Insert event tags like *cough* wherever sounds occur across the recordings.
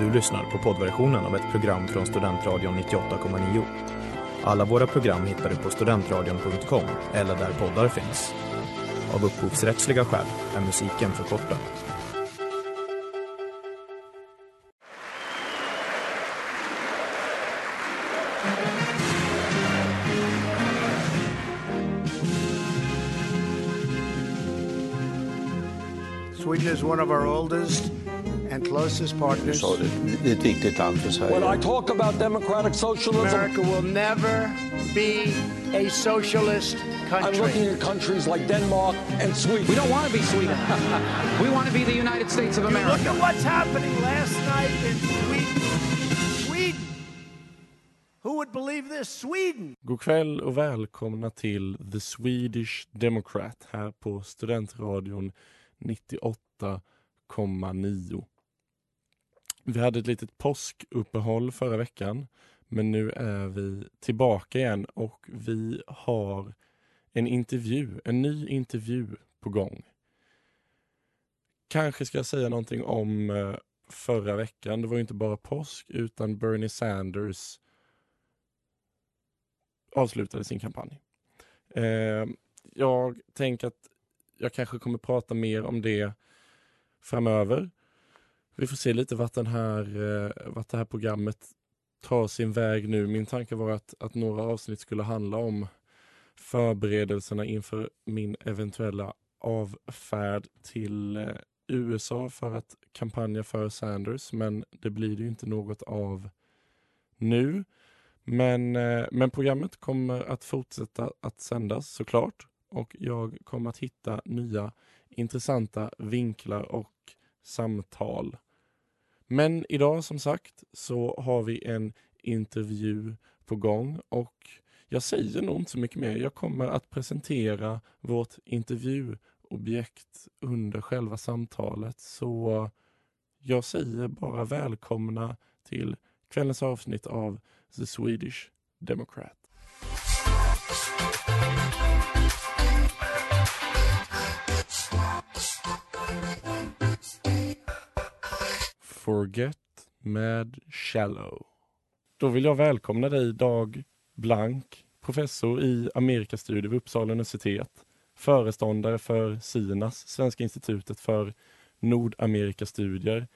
Du lyssnar på poddversionen av ett program från Studentradion 98,9. Alla våra program hittar du på studentradion.com eller där poddar finns. Av upphovsrättsliga skäl är musiken förkortad. Sweden is one of our oldest and closest partners. sa det, det är ett viktigt land för Sverige. When I talk about democratic socialism, America will never be a socialist country. I'm looking at countries like Denmark and Sweden. We don't want to be Sweden. *laughs* we want to be the United States of America. Look at what's happening last night in Sweden. Sweden. Who would believe this? Sweden. God kväll och välkomna till The Swedish Democrat här på Studentradion 98,9. Vi hade ett litet påskuppehåll förra veckan men nu är vi tillbaka igen och vi har en intervju, en ny intervju på gång. Kanske ska jag säga någonting om eh, förra veckan. Det var ju inte bara påsk utan Bernie Sanders avslutade sin kampanj. Eh, jag tänker att jag kanske kommer prata mer om det framöver. Vi får se lite vart, den här, eh, vart det här programmet tar sin väg nu. Min tanke var att, att några avsnitt skulle handla om förberedelserna inför min eventuella avfärd till eh, USA för att kampanja för Sanders, men det blir det ju inte något av nu. Men, eh, men programmet kommer att fortsätta att sändas såklart och jag kommer att hitta nya intressanta vinklar och samtal. Men idag som sagt så har vi en intervju på gång och jag säger nog inte så mycket mer. Jag kommer att presentera vårt intervjuobjekt under själva samtalet så jag säger bara välkomna till kvällens avsnitt av The Swedish Democrat. Forget med Shallow. Då vill jag välkomna dig Dag Blank, professor i Amerikastudier vid Uppsala universitet, föreståndare för SINAS, Svenska institutet för Nordamerikastudier.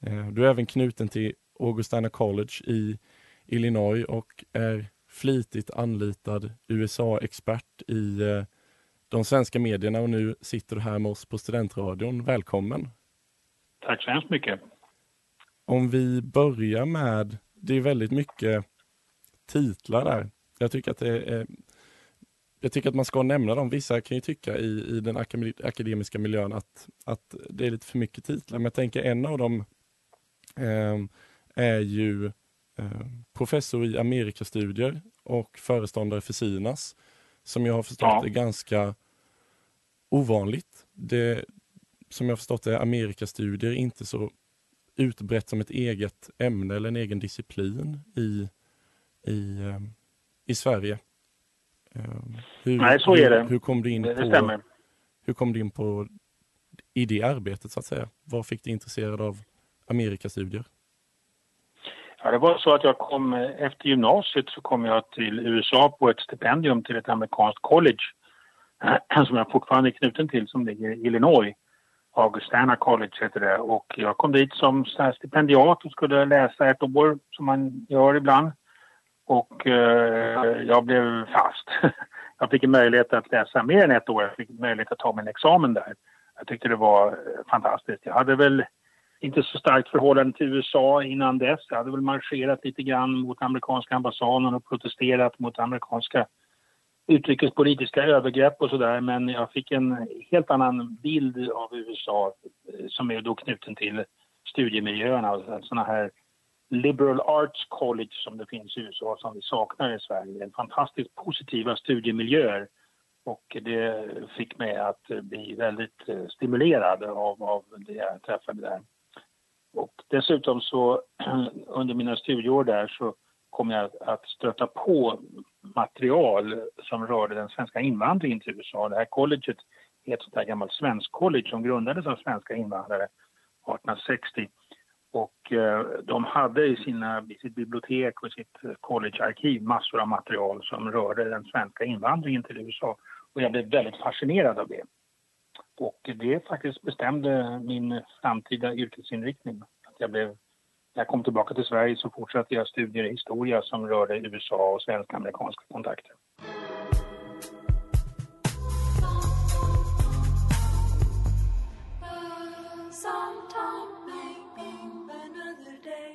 Eh, Du är även knuten till Augustana College i Illinois och är flitigt anlitad USA-expert i eh, de svenska medierna och nu sitter du här med oss på Studentradion. Välkommen! Tack så hemskt mycket. Om vi börjar med, det är väldigt mycket titlar där. Jag tycker att det är, jag tycker att man ska nämna dem. Vissa kan ju tycka i, i den akademi- akademiska miljön att, att det är lite för mycket titlar. Men jag tänker en av dem eh, är ju eh, professor i Amerikastudier och föreståndare för SINAS. Som jag har förstått Ja. är ganska ovanligt. Det, som jag har förstått är Amerikastudier inte så utbrett som ett eget ämne eller en egen disciplin i, i, eh, i Sverige. Eh, Hur, Nej, så är det. Hur, hur kom du in Det, det på hur kom du in på i det arbetet så att säga? Vad fick dig intresserad av Amerikastudier? Ja, det var så att jag kom eh, efter gymnasiet så kom jag till USA på ett stipendium till ett amerikanskt college *clears throat* som jag fortfarande är knuten till som ligger i Illinois. Augustana College heter det och jag kom dit som stipendiat och skulle läsa ett år som man gör ibland. Och eh, jag blev fast. *laughs* Jag fick en möjlighet att läsa mer än ett år. Jag fick möjlighet att ta min examen där. Jag tyckte det var eh, fantastiskt. Jag hade väl inte så starkt förhållande till USA innan dess. Jag hade väl marscherat lite grann mot amerikanska ambassaden och protesterat mot amerikanska utrikespolitiska övergrepp och sådär. Men jag fick en helt annan bild av USA eh, som är då knuten till studiemiljöerna. Alltså Sådana här liberal arts college som det finns i USA som vi saknar i Sverige. Fantastiskt positiva studiemiljöer. Och det fick mig att eh, bli väldigt eh, stimulerad av, av det jag träffade där. Och dessutom så *clears throat* under mina studieår där så kom jag att- stöta på material som rörde den svenska invandringen till USA. Det här colleget är ett sånt här gammalt svensk college som grundades av svenska invandrare 1860. Och eh, de hade i, sina, i sitt bibliotek och sitt collegearkiv massor av material som rörde den svenska invandringen till USA. Och jag blev väldigt fascinerad av det. Och det faktiskt bestämde min framtida yrkesinriktning. Att jag blev, när jag kom tillbaka till Sverige så fortsatte jag studier i historia som rörde USA och svensk-amerikanska kontakter.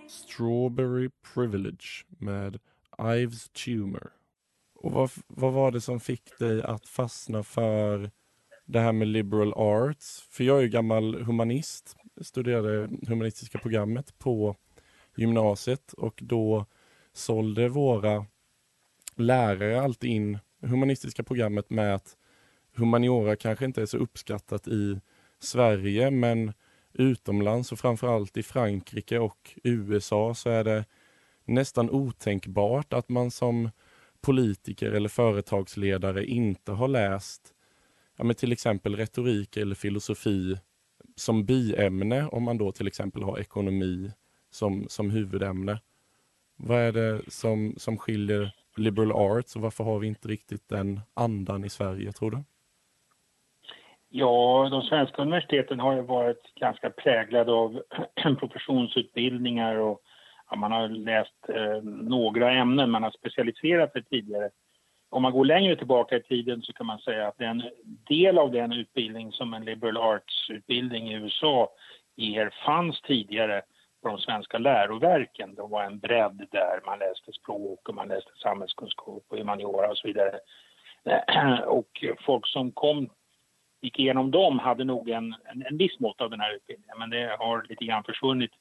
Strawberry Privilege med Ives Tumor. Och vad, vad var det som fick dig att fastna för det här med liberal arts? För jag är ju gammal humanist, studerade humanistiska programmet på gymnasiet och då sålde våra lärare alltid in humanistiska programmet med att humaniora kanske inte är så uppskattat i Sverige men utomlands och framförallt i Frankrike och USA så är det nästan otänkbart att man som politiker eller företagsledare inte har läst ja, men till exempel retorik eller filosofi som biämne om man då till exempel har ekonomi som, som huvudämne. Vad är det som, som skiljer liberal arts och varför har vi inte riktigt den andan i Sverige tror du? Ja, de svenska universiteten har ju varit ganska präglade av *clears throat* professionsutbildningar och ja, man har läst eh, några ämnen, man har specialiserat sig tidigare. Om man går längre tillbaka i tiden så kan man säga att en del av den utbildning som en liberal arts-utbildning i USA ger fanns tidigare på de svenska läroverken. Det var en bredd där man läste språk och man läste samhällskunskap och humaniora och så vidare. *clears throat* Och folk som kom gick igenom dem hade nog en, en, en viss mått av den här utbildningen men det har lite grann försvunnit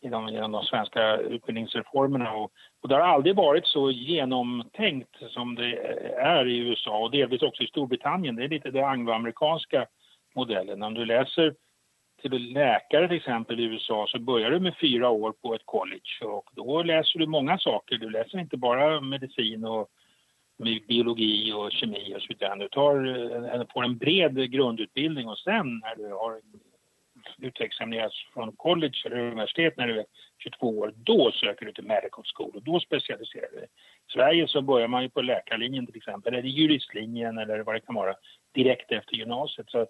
genom, genom de svenska utbildningsreformerna. Och, och det har aldrig varit så genomtänkt som det är i USA och delvis också i Storbritannien. Det är lite den angloamerikanska modellen. Om du läser till läkare till exempel i USA så börjar du med fyra år på ett college och då läser du många saker. Du läser inte bara medicin och biologi och kemi och så vidare. Du tar, eh, får en bred grundutbildning och sen när du har utexaminerats från college eller universitet när du är 22 år, då söker du till medical school och då specialiserar du dig. I Sverige så börjar man ju på läkarlinjen till exempel, eller juristlinjen eller vad det kan vara, direkt efter gymnasiet. Så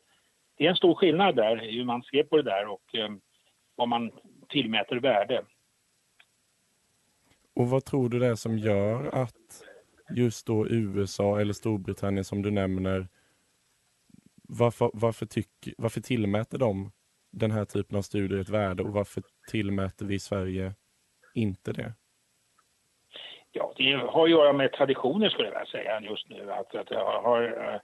det är en stor skillnad där hur man ser på det där och eh, vad man tillmäter värde. Och vad tror du det är som gör att just då USA eller Storbritannien som du nämner, varför, varför, tyck, varför tillmäter de den här typen av studier ett värde och varför tillmäter vi i Sverige inte det? Ja, det har att göra med traditioner skulle jag vilja säga just nu. Att, att det har uh,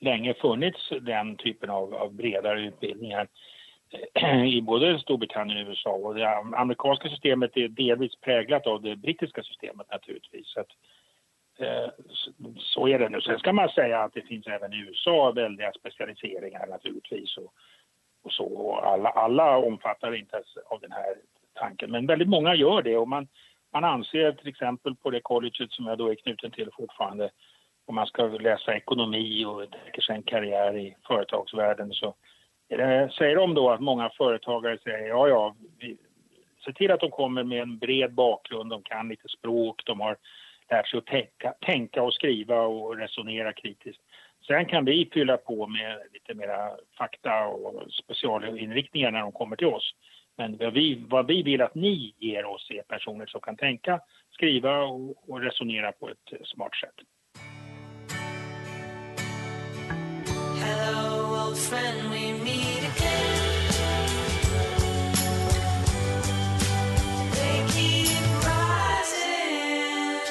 länge funnits den typen av, av bredare utbildningar *clears throat* i både Storbritannien och USA. Och det amerikanska systemet är delvis präglat av det brittiska systemet naturligtvis. Så, att, eh, så är det nu. Sen ska man säga att det finns även i USA väldiga specialiseringar naturligtvis. Och, och så. Och alla, alla omfattar inte av den här tanken, men väldigt många gör det. Och man, man anser till exempel på det colleget som jag då är knuten till fortfarande, om man ska läsa ekonomi och tänker sig en karriär i företagsvärlden så det, säger de då att många företagare säger ja, ja, vi, se till att de kommer med en bred bakgrund, de kan lite språk, de har lärt sig att tänka, tänka och skriva och resonera kritiskt. Sen kan vi fylla på med lite mera fakta och specialinriktningar när de kommer till oss. Men vad vi, vad vi vill att ni ger oss är personer som kan tänka, skriva och, och resonera på ett smart sätt. Old friend, we meet again.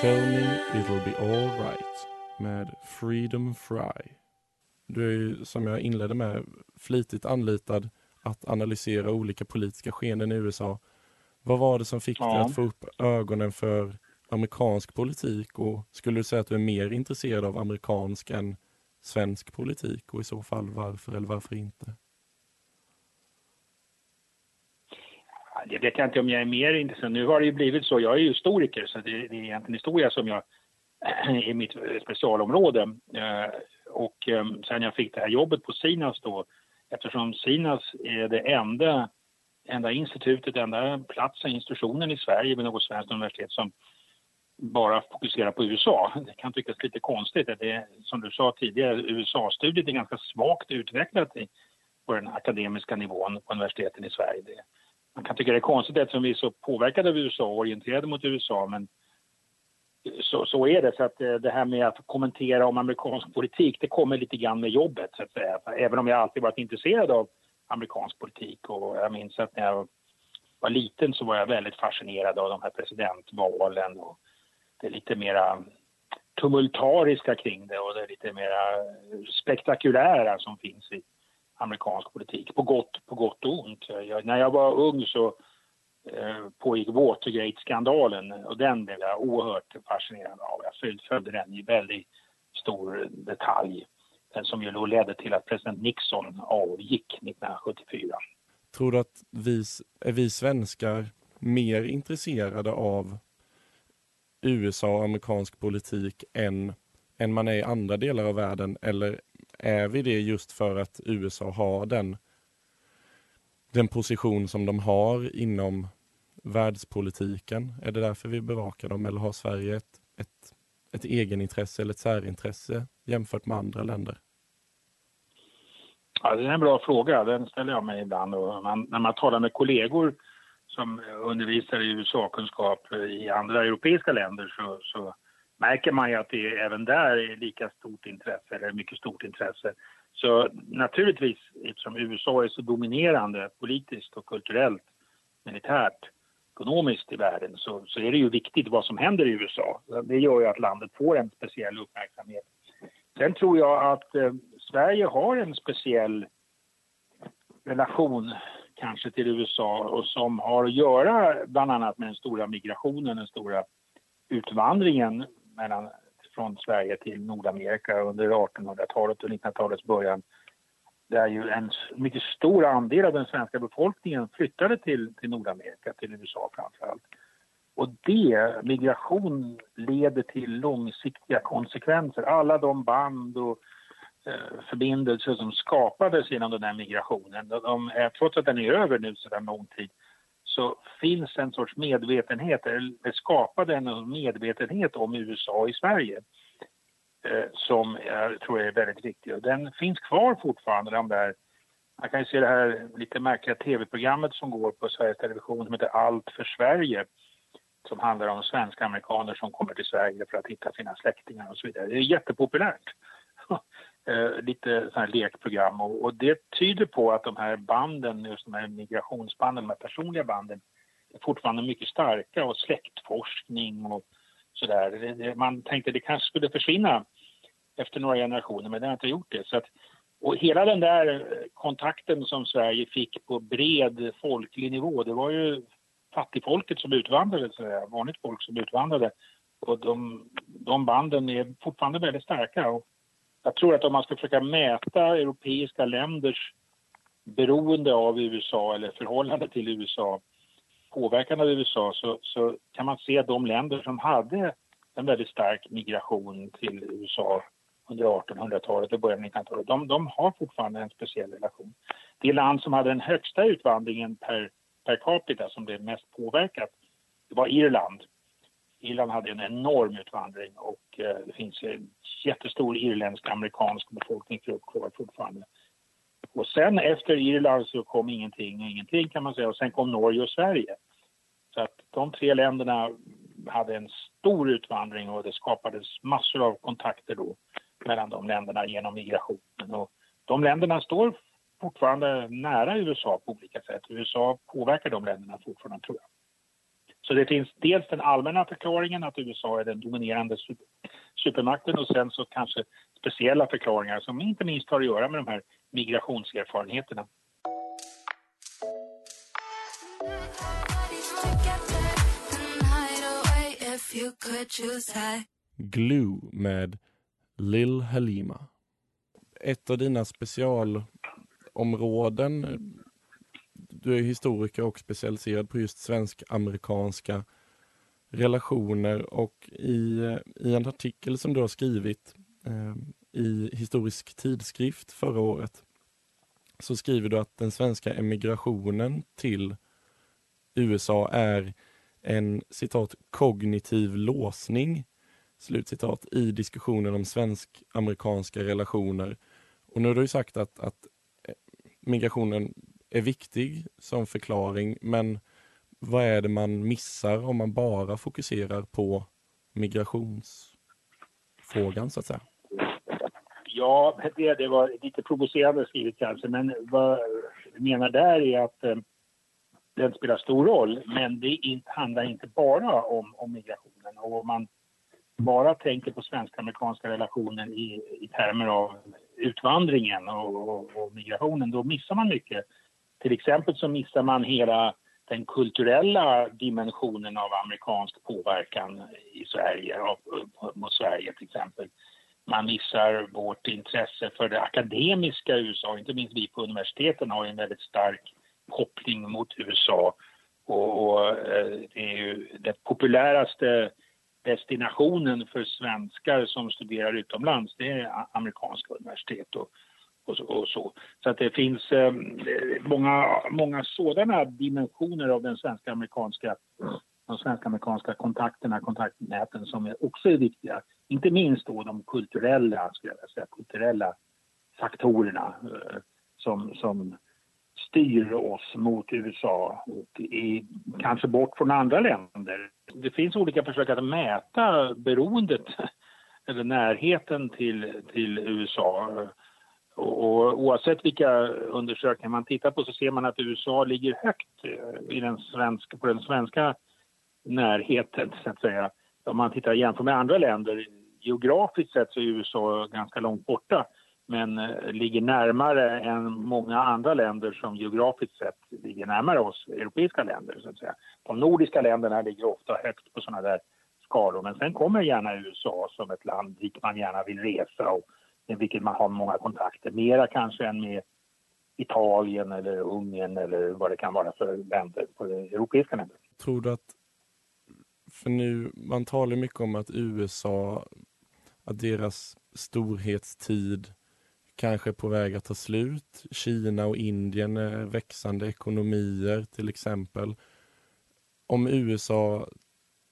Tell me it'll be alright med Freedom Fry. Du är ju, som jag inledde med, flitigt anlitad att analysera olika politiska skeenden i USA. Vad var det som fick ja. dig att få upp ögonen för amerikansk politik och skulle du säga att du är mer intresserad av amerikansk än svensk politik och i så fall varför eller varför inte? Det vet jag inte om jag är mer intresserad. Nu har det ju blivit så. Jag är ju historiker så det, är egentligen historia som jag *clears throat* i mitt specialområde. Eh, och eh, sen jag fick det här jobbet på Sinas då, eftersom Sinas är det enda enda institutet, enda platsen, institutionen i Sverige vid något svenskt universitet som bara fokusera på USA. Det kan tyckas lite konstigt. Det är, som du sa tidigare, USA-studiet är ganska svagt utvecklat i, på den akademiska nivån på universiteten i Sverige. Det, man kan tycka det är konstigt eftersom vi är så påverkade av USA och orienterade mot USA men så, så är det. Så att eh, det här med att kommentera om amerikansk politik, det kommer lite grann med jobbet så att säga. Även om jag alltid varit intresserad av amerikansk politik och jag minns att när jag var liten så var jag väldigt fascinerad av de här presidentvalen och det lite mera tumultariska kring det och det lite mera spektakulära som finns i amerikansk politik, på gott, på gott och ont. Jag, när jag var ung så eh, pågick Watergate-skandalen och den blev jag oerhört fascinerad av. Jag följde den i väldigt stor detalj. Den som ju då ledde till att president Nixon avgick 1974. Tror du att vi, är vi svenskar mer intresserade av USA och amerikansk politik än, än man är i andra delar av världen? Eller är vi det just för att USA har den, den position som de har inom världspolitiken? Är det därför vi bevakar dem eller har Sverige ett, ett, ett egenintresse eller ett särintresse jämfört med andra länder? Ja, det är en bra fråga. Den ställer jag mig ibland. Och man, när man talar med kollegor som undervisar i USA-kunskap i andra europeiska länder så, så märker man ju att det även där är lika stort intresse, eller mycket stort intresse. Så naturligtvis, eftersom USA är så dominerande politiskt och kulturellt, militärt, ekonomiskt i världen så, så är det ju viktigt vad som händer i USA. Det gör ju att landet får en speciell uppmärksamhet. Sen tror jag att eh, Sverige har en speciell relation kanske till USA och som har att göra bland annat med den stora migrationen, den stora utvandringen mellan, från Sverige till Nordamerika under 1800-talet och 1900-talets början där ju en mycket stor andel av den svenska befolkningen flyttade till, till Nordamerika, till USA framför allt. Och det, migration, leder till långsiktiga konsekvenser. Alla de band och Eh, förbindelser som skapades genom den här migrationen, de är, trots att den är över nu sedan lång tid, så finns en sorts medvetenhet, eller det skapade en medvetenhet om USA i Sverige eh, som jag tror är väldigt viktig. Och den finns kvar fortfarande, de där man kan ju se det här lite märkliga tv-programmet som går på Sveriges Television som heter Allt för Sverige som handlar om svenska amerikaner som kommer till Sverige för att hitta sina släktingar och så vidare. Det är jättepopulärt. *laughs* Eh, lite sån här lekprogram och, och, det tyder på att de här banden, just de här migrationsbanden, de här personliga banden är fortfarande mycket starka och släktforskning och sådär. Man tänkte det kanske skulle försvinna efter några generationer men det har inte gjort det. Så att, och hela den där kontakten som Sverige fick på bred folklig nivå, det var ju fattigfolket som utvandrade, så där, vanligt folk som utvandrade. Och de, de banden är fortfarande väldigt starka. Och jag tror att om man ska försöka mäta europeiska länders beroende av USA eller förhållande till USA, påverkan av USA, så, så kan man se de länder som hade en väldigt stark migration till USA under 1800-talet och början av 1900-talet, de, de, har fortfarande en speciell relation. Det land som hade den högsta utvandringen per, per capita, som blev mest påverkat, det var Irland. Irland hade en enorm utvandring och eh, det finns en jättestor irländsk-amerikansk befolkningsgrupp kvar fortfarande. Och sen efter Irland så kom ingenting och ingenting kan man säga och sen kom Norge och Sverige. Så att de tre länderna hade en stor utvandring och det skapades massor av kontakter då mellan de länderna genom migrationen. Och de länderna står fortfarande nära USA på olika sätt. USA påverkar de länderna fortfarande tror jag. Så det finns dels den allmänna förklaringen att USA är den dominerande supermakten och sen så kanske speciella förklaringar som inte minst har att göra med de här migrationserfarenheterna. Glue med Lil Halima. Ett av dina specialområden du är historiker och specialiserad på just svensk-amerikanska relationer och i, i en artikel som du har skrivit eh, i Historisk tidskrift förra året så skriver du att den svenska emigrationen till USA är en citat kognitiv låsning slutcitat i diskussionen om svensk-amerikanska relationer. Och nu har du sagt att, att eh, migrationen är viktig som förklaring, men vad är det man missar om man bara fokuserar på migrationsfrågan så att säga? Ja, det, det var lite provocerande skrivet kanske, men vad jag menar där är att eh, den spelar stor roll, men det handlar inte bara om, om migrationen. Och om man bara tänker på svensk-amerikanska relationer i, i termer av utvandringen och, och, och, migrationen, då missar man mycket. Till exempel så missar man hela den kulturella dimensionen av amerikansk påverkan i Sverige, av, mot Sverige till exempel. Man missar vårt intresse för det akademiska USA, inte minst vi på universiteten har en väldigt stark koppling mot USA. Och, och eh, det är ju den populäraste destinationen för svenskar som studerar utomlands, det är amerikanska universitet och, och, och så. Så att det finns eh, många, många sådana dimensioner av den svenska amerikanska de svensk-amerikanska kontakterna, kontaktnäten som också är viktiga. Inte minst då de kulturella, skulle jag säga, kulturella faktorerna eh, som, som styr oss mot USA och i, kanske bort från andra länder. Det finns olika försök att mäta beroendet *laughs* eller närheten till, till USA. Och, och, oavsett vilka undersökningar man tittar på så ser man att USA ligger högt eh, i den svenska, på den svenska närheten, så att säga. Om man tittar jämför med andra länder, geografiskt sett så är USA ganska långt borta men eh, ligger närmare än många andra länder som geografiskt sett ligger närmare oss europeiska länder. Så att säga. De nordiska länderna ligger ofta högt på sådana där skalor men sen kommer gärna USA som ett land dit man gärna vill resa och vilket man har många kontakter. Mera kanske än med Italien eller Ungern eller vad det kan vara för länder på det europeiska länder. Tror du att, för nu, man talar mycket om att USA, att deras storhetstid kanske är på väg att ta slut. Kina och Indien är växande ekonomier till exempel. Om USA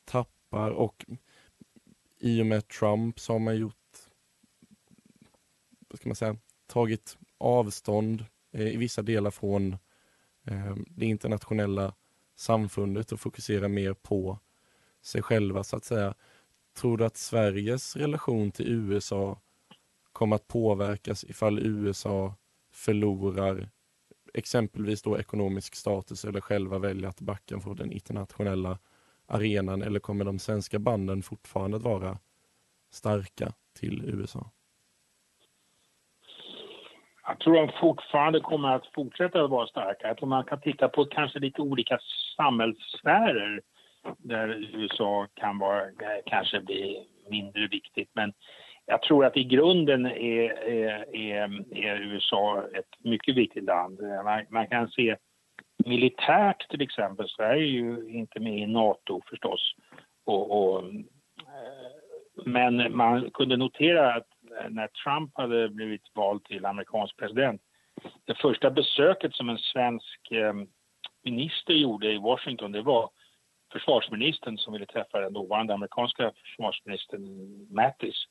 tappar och i och med Trump så har man gjort, vad ska man säga, tagit avstånd eh, i vissa delar från eh, det internationella samfundet och fokuserar mer på sig själva så att säga. Tror du att Sveriges relation till USA kommer att påverkas ifall USA förlorar exempelvis då ekonomisk status eller själva väljer att backa från den internationella arenan eller kommer de svenska banden fortfarande att vara starka till USA? Jag tror de fortfarande kommer att fortsätta att vara starka. Jag tror man kan titta på kanske lite olika samhällssfärer där USA kan vara, eh, kanske bli mindre viktigt. Men jag tror att i grunden är, är, är, är USA ett mycket viktigt land. Man, man, kan se militärt till exempel, Sverige är ju inte med i Nato förstås. Och, och, eh, men man kunde notera att Eh, när Trump hade blivit vald till amerikansk president, det första besöket som en svensk eh, minister gjorde i Washington, det var försvarsministern som ville träffa den dåvarande amerikanska försvarsministern Mattis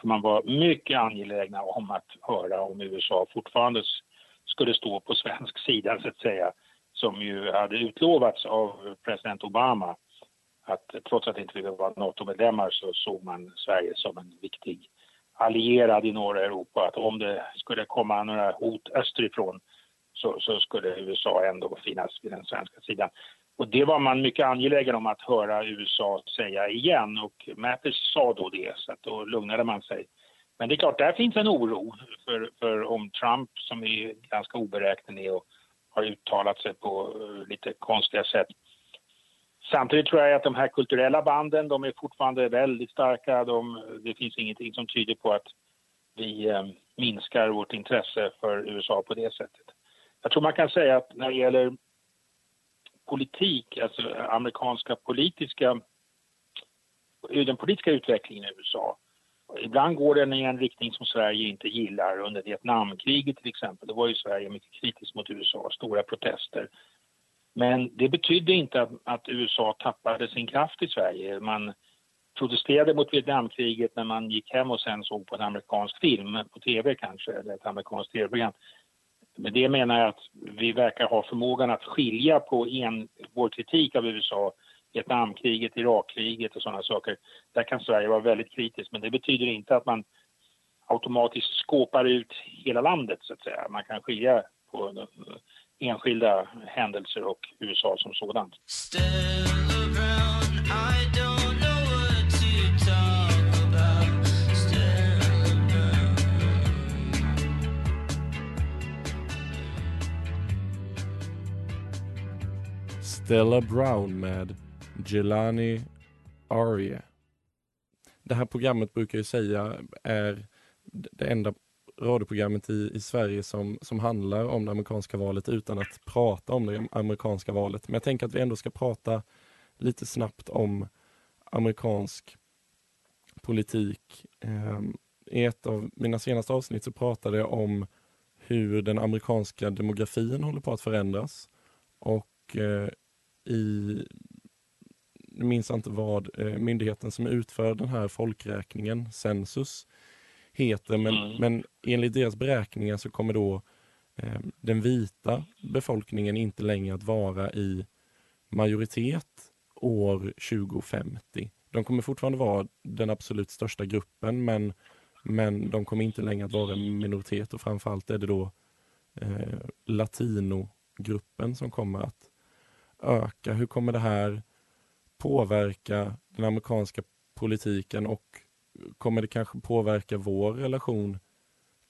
för man var mycket angelägna om att höra om USA fortfarande skulle stå på svensk sida, så att säga, som ju hade utlovats av president Obama. Att trots att inte vi var NATO-medlemmar så såg man Sverige som en viktig allierad i norra Europa. Att om det skulle komma några hot österifrån så, så skulle USA ändå finnas vid den svenska sidan. Och det var man mycket angelägen om att höra USA säga igen och Mattis sa då det, så att då lugnade man sig. Men det är klart, där finns en oro för, för om Trump, som är ganska oberäknelig och har uttalat sig på eh, lite konstiga sätt. Samtidigt tror jag att de här kulturella banden, de är fortfarande väldigt starka. De, det finns ingenting som tyder på att vi eh, minskar vårt intresse för USA på det sättet. Jag tror man kan säga att när det gäller politik, alltså amerikanska politiska, eh, den politiska utvecklingen i USA, Ibland går den i en riktning som Sverige inte gillar. Under Vietnamkriget till exempel, då var ju Sverige mycket kritiskt mot USA, stora protester. Men det betydde inte att, att USA tappade sin kraft i Sverige. Man protesterade mot Vietnamkriget när man gick hem och sen såg på en amerikansk film, på tv kanske, eller ett amerikanskt tv-program. Med det menar jag att vi verkar ha förmågan att skilja på en, vår kritik av USA, Vietnamkriget, Irakkriget och sådana saker. Där kan Sverige vara väldigt kritiskt, men det betyder inte att man automatiskt skåpar ut hela landet så att säga. Man kan skilja på enskilda händelser och USA som sådant. Stella Brown med Jelani Arie. Det här programmet brukar ju säga är det enda radioprogrammet i, i Sverige som, som handlar om det amerikanska valet utan att prata om det amerikanska valet. Men jag tänker att vi ändå ska prata lite snabbt om amerikansk politik. Eh, I ett av mina senaste avsnitt så pratade jag om hur den amerikanska demografin håller på att förändras. Och eh, i, jag minns inte vad eh, myndigheten som utför den här folkräkningen, Census, heter, men, mm. men enligt deras beräkningar så kommer då eh, den vita befolkningen inte längre att vara i majoritet år 2050. De kommer fortfarande vara den absolut största gruppen, men, men de kommer inte längre att vara en minoritet och framförallt är det då eh, latinogruppen som kommer att öka? Hur kommer det här påverka den amerikanska politiken och kommer det kanske påverka vår relation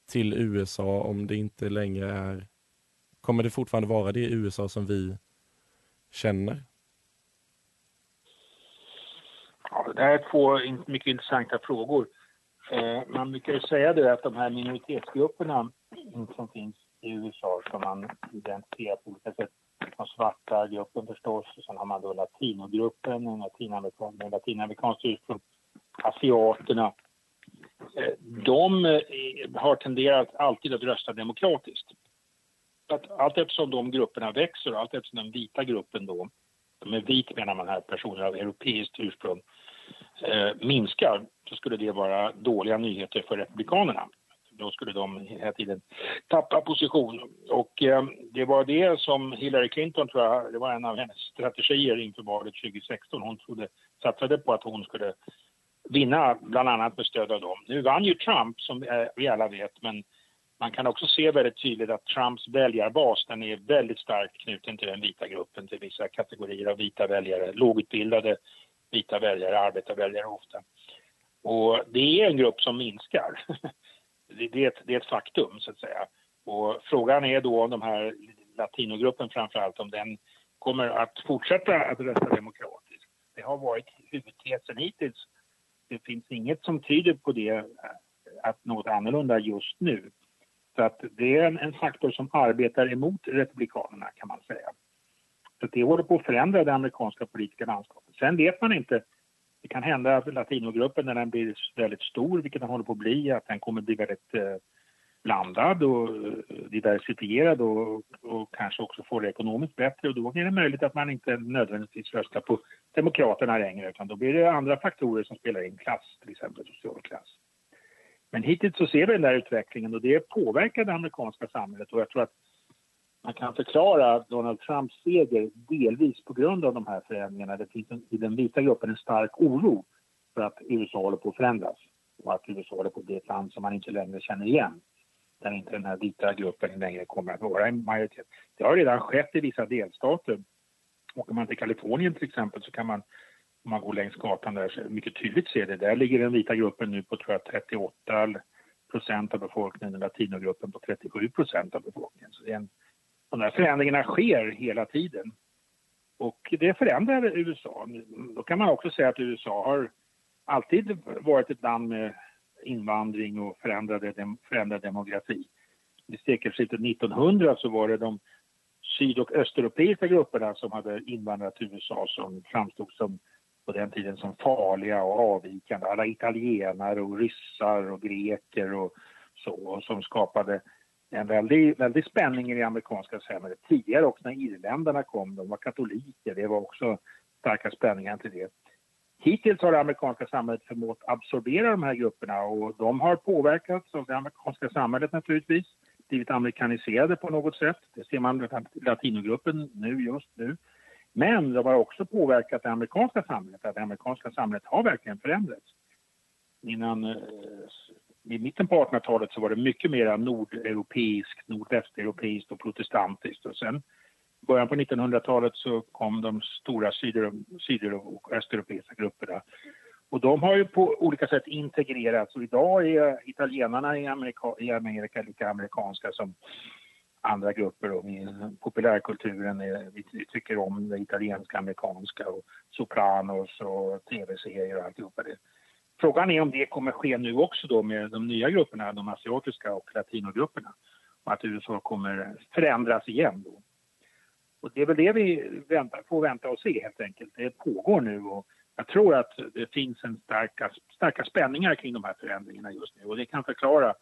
till USA om det inte längre är... Kommer det fortfarande vara det USA som vi känner? Ja, det här är två mycket intressanta frågor. Eh, man brukar ju säga det att de här minoritetsgrupperna som finns i USA som man identifierar på olika sätt den svarta gruppen förstås. Och sen har man då latinogruppen, latinamerikan, med latinamerikanskt ursprung, asiaterna. Eh, de eh, har tenderat alltid att rösta demokratiskt. Att allt eftersom de grupperna växer, allt eftersom den vita gruppen då, med vit menar man här personer av europeiskt ursprung, eh, minskar, så skulle det vara dåliga nyheter för republikanerna då skulle de hela tiden tappa position. Och eh, det var det som Hillary Clinton, tror jag, det var en av hennes strategier inför valet 2016. Hon trodde, satsade på att hon skulle vinna, bland annat med stöd av dem. Nu vann ju Trump, som eh, vi alla vet, men man kan också se väldigt tydligt att Trumps väljarbas den är väldigt starkt knuten till den vita gruppen, till vissa kategorier av vita väljare, lågutbildade vita väljare, arbetarväljare ofta. Och det är en grupp som minskar. *laughs* det, är ett, det är ett faktum, så att säga. Och frågan är då om de här latinogruppen framför allt, om den kommer att fortsätta att rösta demokratiskt. Det har varit huvudtesen hittills. Det finns inget som tyder på det, eh, att något annorlunda just nu. Så att det är en, en faktor som arbetar emot Republikanerna kan man säga. Så det håller på att förändra det amerikanska politiska landskapet. Sen vet man inte det kan hända att latinogruppen när den blir väldigt stor, vilket den håller på att bli, att den kommer bli väldigt eh, blandad och eh, diversifierad och, och, kanske också får det ekonomiskt bättre och då är det möjligt att man inte nödvändigtvis röstar på Demokraterna längre utan då blir det andra faktorer som spelar in, klass till exempel, social klass. Men hittills så ser vi den där utvecklingen och det påverkar det amerikanska samhället och jag tror att man kan förklara Donald Trumps seger delvis på grund av de här förändringarna. Det finns en, i den vita gruppen en stark oro för att USA håller på att förändras och att USA håller på att bli ett land som man inte längre känner igen där inte den här vita gruppen längre kommer att vara en majoritet. Det har redan skett i vissa delstater. Åker man till Kalifornien till exempel så kan man om man går längs gatan där så mycket tydligt se det. Där ligger den vita gruppen nu på tror jag, 38 procent av befolkningen, och latinogruppen på 37 procent av befolkningen. Så det är en de här förändringarna sker hela tiden. Och det förändrar USA. Då kan man också säga att USA har alltid varit ett land med invandring och förändrade, förändrad demografi. Vid sekelskiftet 1900 så var det de syd och östeuropeiska grupperna som hade invandrat till USA som framstod som på den tiden som farliga och avvikande. Alla italienare och ryssar och greker och så och som skapade en väldig, väldig spänning i det amerikanska samhället. Tidigare också när irländarna kom, de var katoliker, det var också starka spänningar till det. Hittills har det amerikanska samhället förmått absorbera de här grupperna och de har påverkats av det amerikanska samhället naturligtvis, blivit amerikaniserade på något sätt. Det ser man i latinogruppen nu, just nu. Men de har också påverkat det amerikanska samhället, att det amerikanska samhället har verkligen förändrats. Innan, eh, I mitten på 1800-talet så var det mycket mer nordeuropeiskt, nordvästeuropeiskt och protestantiskt. Och sen början på 1900-talet så kom de stora syder, och östeuropeiska grupperna. Och de har ju på olika sätt integrerats och idag är italienarna i Amerika, i Amerika lika amerikanska som andra grupper och populärkulturen. Är, vi tycker om det italienska, amerikanska och Sopranos och tv-serier och alltihopa det. Frågan är om det kommer ske nu också då med de nya grupperna, de asiatiska och latinogrupperna. Och att USA kommer förändras igen då. Och det är väl det vi väntar, får vänta och se helt enkelt. Det pågår nu och jag tror att det finns en starka, starka spänningar kring de här förändringarna just nu och det kan förklara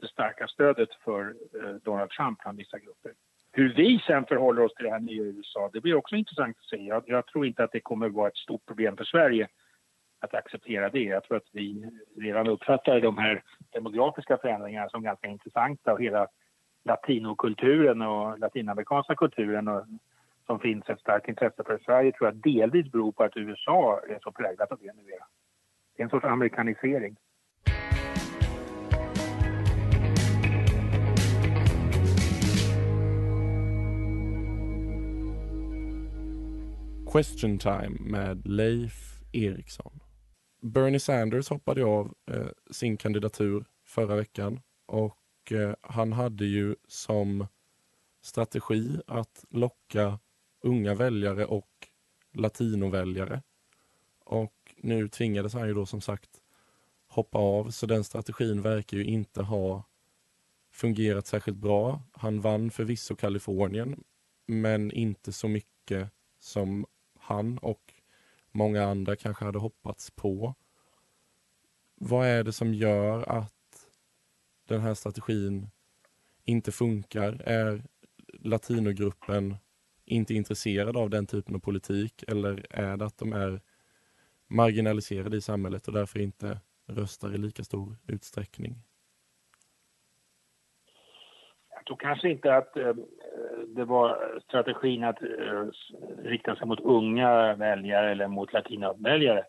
det starka stödet för eh, Donald Trump bland vissa grupper. Hur vi sen förhåller oss till det här nya USA, det blir också intressant att se. Jag, jag tror inte att det kommer att vara ett stort problem för Sverige att acceptera det. Jag tror att vi redan uppfattar de här demografiska förändringarna som ganska intressanta och hela latinokulturen och latinamerikanska kulturen och, som finns ett starkt intresse för Sverige tror jag delvis beror på att USA är så präglat av det numera. Det är en sorts amerikanisering. Question time med Leif Eriksson. Bernie Sanders hoppade av eh, sin kandidatur förra veckan och eh, han hade ju som strategi att locka unga väljare och latinoväljare. Och nu tvingades han ju då som sagt hoppa av, så den strategin verkar ju inte ha fungerat särskilt bra. Han vann förvisso Kalifornien, men inte så mycket som han och många andra kanske hade hoppats på. Vad är det som gör att den här strategin inte funkar? Är latinogruppen inte intresserad av den typen av politik eller är det att de är marginaliserade i samhället och därför inte röstar i lika stor utsträckning? Jag tror kanske inte att eh, det var strategin att eh, rikta sig mot unga väljare eller mot latinaväljare.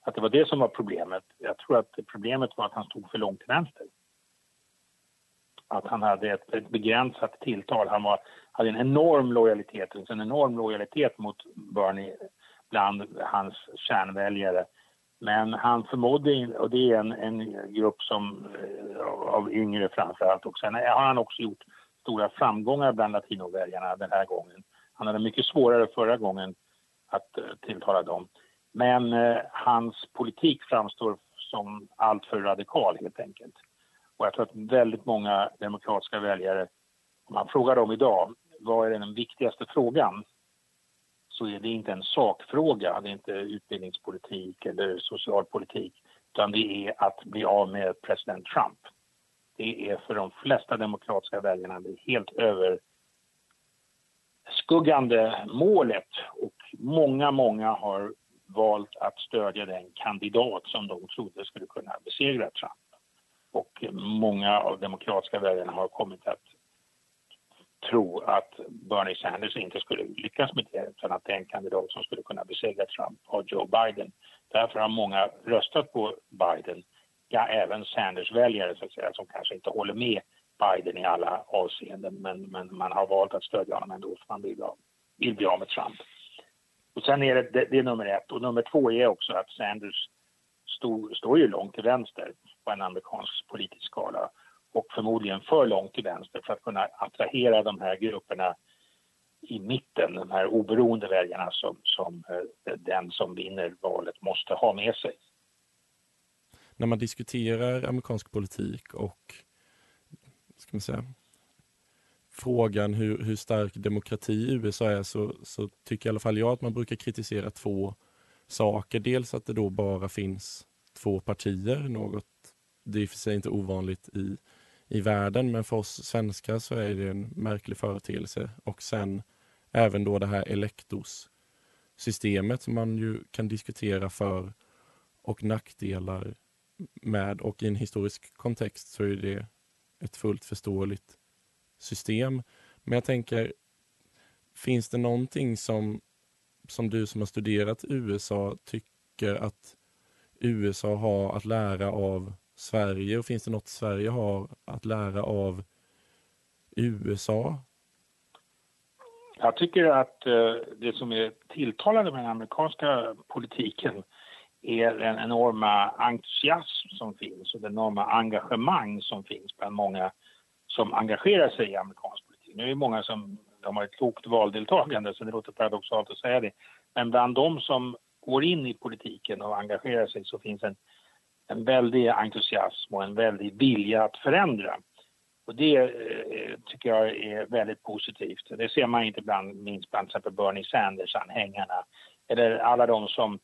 Att det var det som var problemet. Jag tror att problemet var att han stod för långt till vänster. Att han hade ett, ett begränsat tilltal. Han var, hade en enorm lojalitet, en enorm lojalitet mot Bernie bland hans kärnväljare. Men han förmådde, och det är en, en grupp som, eh, av yngre framför allt, och sen har han också gjort stora framgångar bland latinoväljarna den här gången. Han hade mycket svårare förra gången att eh, tilltala dem. Men eh, hans politik framstår som alltför radikal helt enkelt. Och jag tror att väldigt många demokratiska väljare, om man frågar dem idag, vad är den viktigaste frågan? Så är det inte en sakfråga, det är inte utbildningspolitik eller socialpolitik, utan det är att bli av med president Trump det är för de flesta demokratiska väljarna det helt överskuggande målet och många, många har valt att stödja den kandidat som de trodde skulle kunna besegra Trump. Och många av demokratiska väljarna har kommit att tro att Bernie Sanders inte skulle lyckas med det utan att en kandidat som skulle kunna besegra Trump var Joe Biden. Därför har många röstat på Biden ja, även Sanders-väljare så att säga, som kanske inte håller med Biden i alla avseenden men, men man har valt att stödja honom ändå för man vill, vill bli av med Trump. Och sen är det, det, det, är nummer ett. Och nummer två är också att Sanders stod, står ju långt till vänster på en amerikansk politisk skala och förmodligen för långt till vänster för att kunna attrahera de här grupperna i mitten, de här oberoende väljarna som, som eh, den som vinner valet måste ha med sig när man diskuterar amerikansk politik och ska man säga, frågan hur, hur stark demokrati USA är så, så tycker i alla fall jag att man brukar kritisera två saker. Dels att det då bara finns två partier, något det är i och för sig inte ovanligt i, i världen, men för oss svenskar så är det en märklig företeelse. Och sen även då det här elektorssystemet som man ju kan diskutera för och nackdelar med och i en historisk kontext så är det ett fullt förståeligt system. Men jag tänker, finns det någonting som, som du som har studerat USA tycker att USA har att lära av Sverige och finns det något Sverige har att lära av USA? Jag tycker att eh, det som är tilltalande med den amerikanska politiken är den enorma entusiasm som finns och det enorma engagemang som finns bland många som engagerar sig i amerikansk politik. Nu är det många som de har ett klokt valdeltagande så det låter paradoxalt att säga det. Men bland de som går in i politiken och engagerar sig så finns en, en väldig entusiasm och en väldig vilja att förändra. Och det eh, tycker jag är väldigt positivt. Det ser man inte bland, minst bland till exempel Bernie Sanders-anhängarna eller alla de som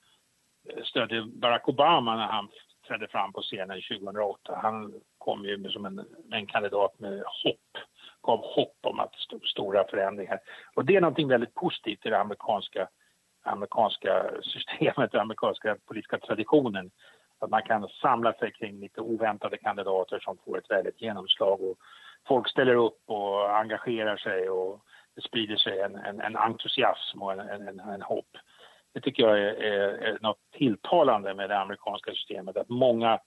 eh, stödde Barack Obama när han trädde fram på scenen 2008. Han kom ju som en, en kandidat med hopp, gav hopp om att st stora förändringar. Och det är någonting väldigt positivt i det amerikanska, amerikanska systemet, den amerikanska politiska traditionen. Att man kan samla sig kring lite oväntade kandidater som får ett väldigt genomslag och folk ställer upp och engagerar sig och det sprider sig en, en, en entusiasm och en, en, en hopp. Det tycker jag är, är, är något tilltalande med det amerikanska systemet, att många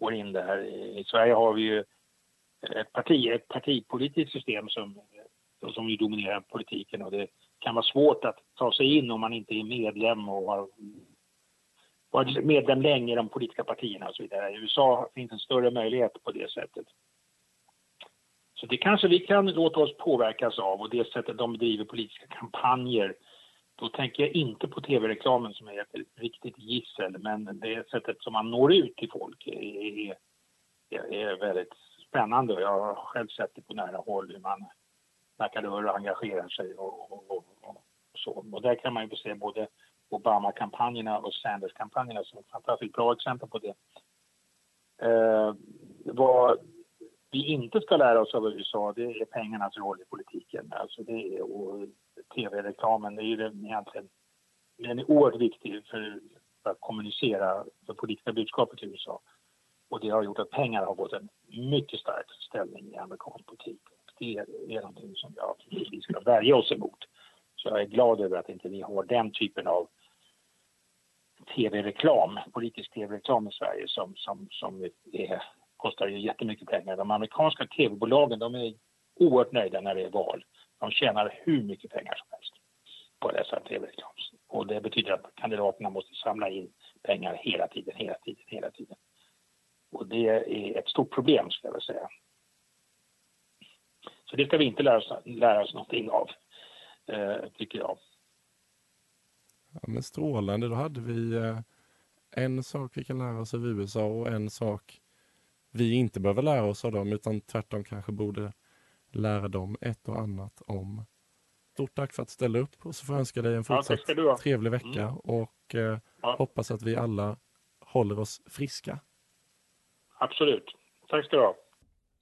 går in där. I Sverige har vi ju ett, parti, ett partipolitiskt system som, som ju dominerar politiken och det kan vara svårt att ta sig in om man inte är medlem och har varit medlem länge i de politiska partierna och så vidare. I USA finns en större möjlighet på det sättet. Så det kanske vi kan låta oss påverkas av och det sättet de bedriver politiska kampanjer då tänker jag inte på tv-reklamen som är ett riktigt gissel, men det sättet som man når ut till folk är, är, är väldigt spännande. Jag har själv sett det på nära håll hur man knackar dörr och engagerar sig och, och, och, och, så. Och där kan man ju se både Obama-kampanjerna och Sanders-kampanjerna som är fantastiskt bra exempel på det. Eh, vad vi inte ska lära oss av USA, det är pengarnas roll i politiken. Alltså det är, och tv-reklamen, det är ju egentligen den är oerhört viktig för, för att kommunicera det politiska budskapet i USA. Och det har gjort att pengar har fått en mycket stark ställning i amerikansk politik. Och det är någonting som jag vi ska värja oss emot. Så jag är glad över att inte vi har den typen av tv-reklam, politisk tv-reklam i Sverige som, som, som är, kostar ju jättemycket pengar. De amerikanska tv-bolagen de är oerhört nöjda när det är val. De tjänar hur mycket pengar som helst på dessa tv-reklam. Och det betyder att kandidaterna måste samla in pengar hela tiden, hela tiden, hela tiden. Och det är ett stort problem, skulle jag vilja säga. Så det ska vi inte lära oss, lära oss någonting av, eh, tycker jag. Ja, men strålande, då hade vi eh, en sak vi kan lära oss av USA och en sak vi inte behöver lära oss av dem, utan tvärtom kanske borde lära dem ett och annat om. Stort tack för att du ställde upp och så får jag önska dig en fortsatt ja, trevlig vecka mm. och eh, ja. hoppas att vi alla håller oss friska. Absolut. Tack ska du ha.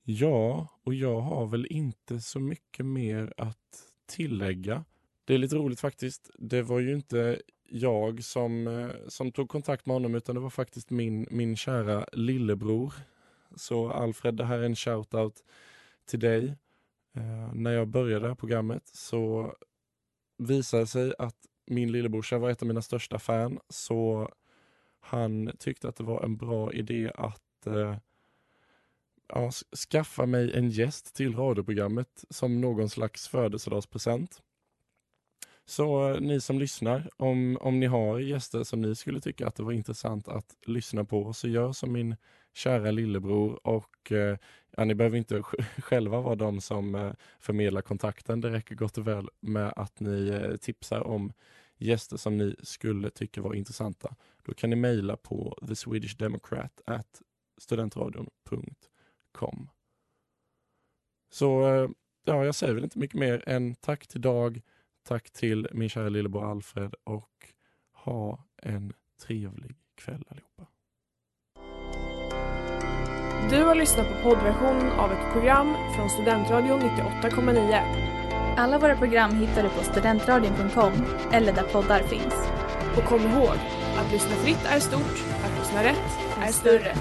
Ja, och jag har väl inte så mycket mer att tillägga. Det är lite roligt faktiskt. Det var ju inte jag som, eh, som tog kontakt med honom utan det var faktiskt min, min kära lillebror. Så Alfred, det här är en shout-out till dig. Eh, när jag började det här programmet så visade det sig att min lillebrorsa var ett av mina största fan. Så han tyckte att det var en bra idé att eh, ja, skaffa mig en gäst till radioprogrammet som någon slags födelsedagspresent. Så eh, ni som lyssnar, om, om ni har gäster som ni skulle tycka att det var intressant att lyssna på, så gör som min kära lillebror och eh, ja, ni behöver inte *laughs* själva vara de som eh, förmedlar kontakten. Det räcker gott och väl med att ni eh, tipsar om gäster som ni skulle tycka var intressanta. Då kan ni mejla på the at studentradion.com. Så eh, ja, jag säger väl inte mycket mer än tack till Dag, tack till min kära lillebror Alfred och ha en trevlig kväll allihopa. Du har lyssnat på poddversionen av ett program från Studentradion 98,9. Alla våra program hittar du på studentradion.com eller där poddar finns. Och kom ihåg, att lyssna fritt är stort, att lyssna rätt är större.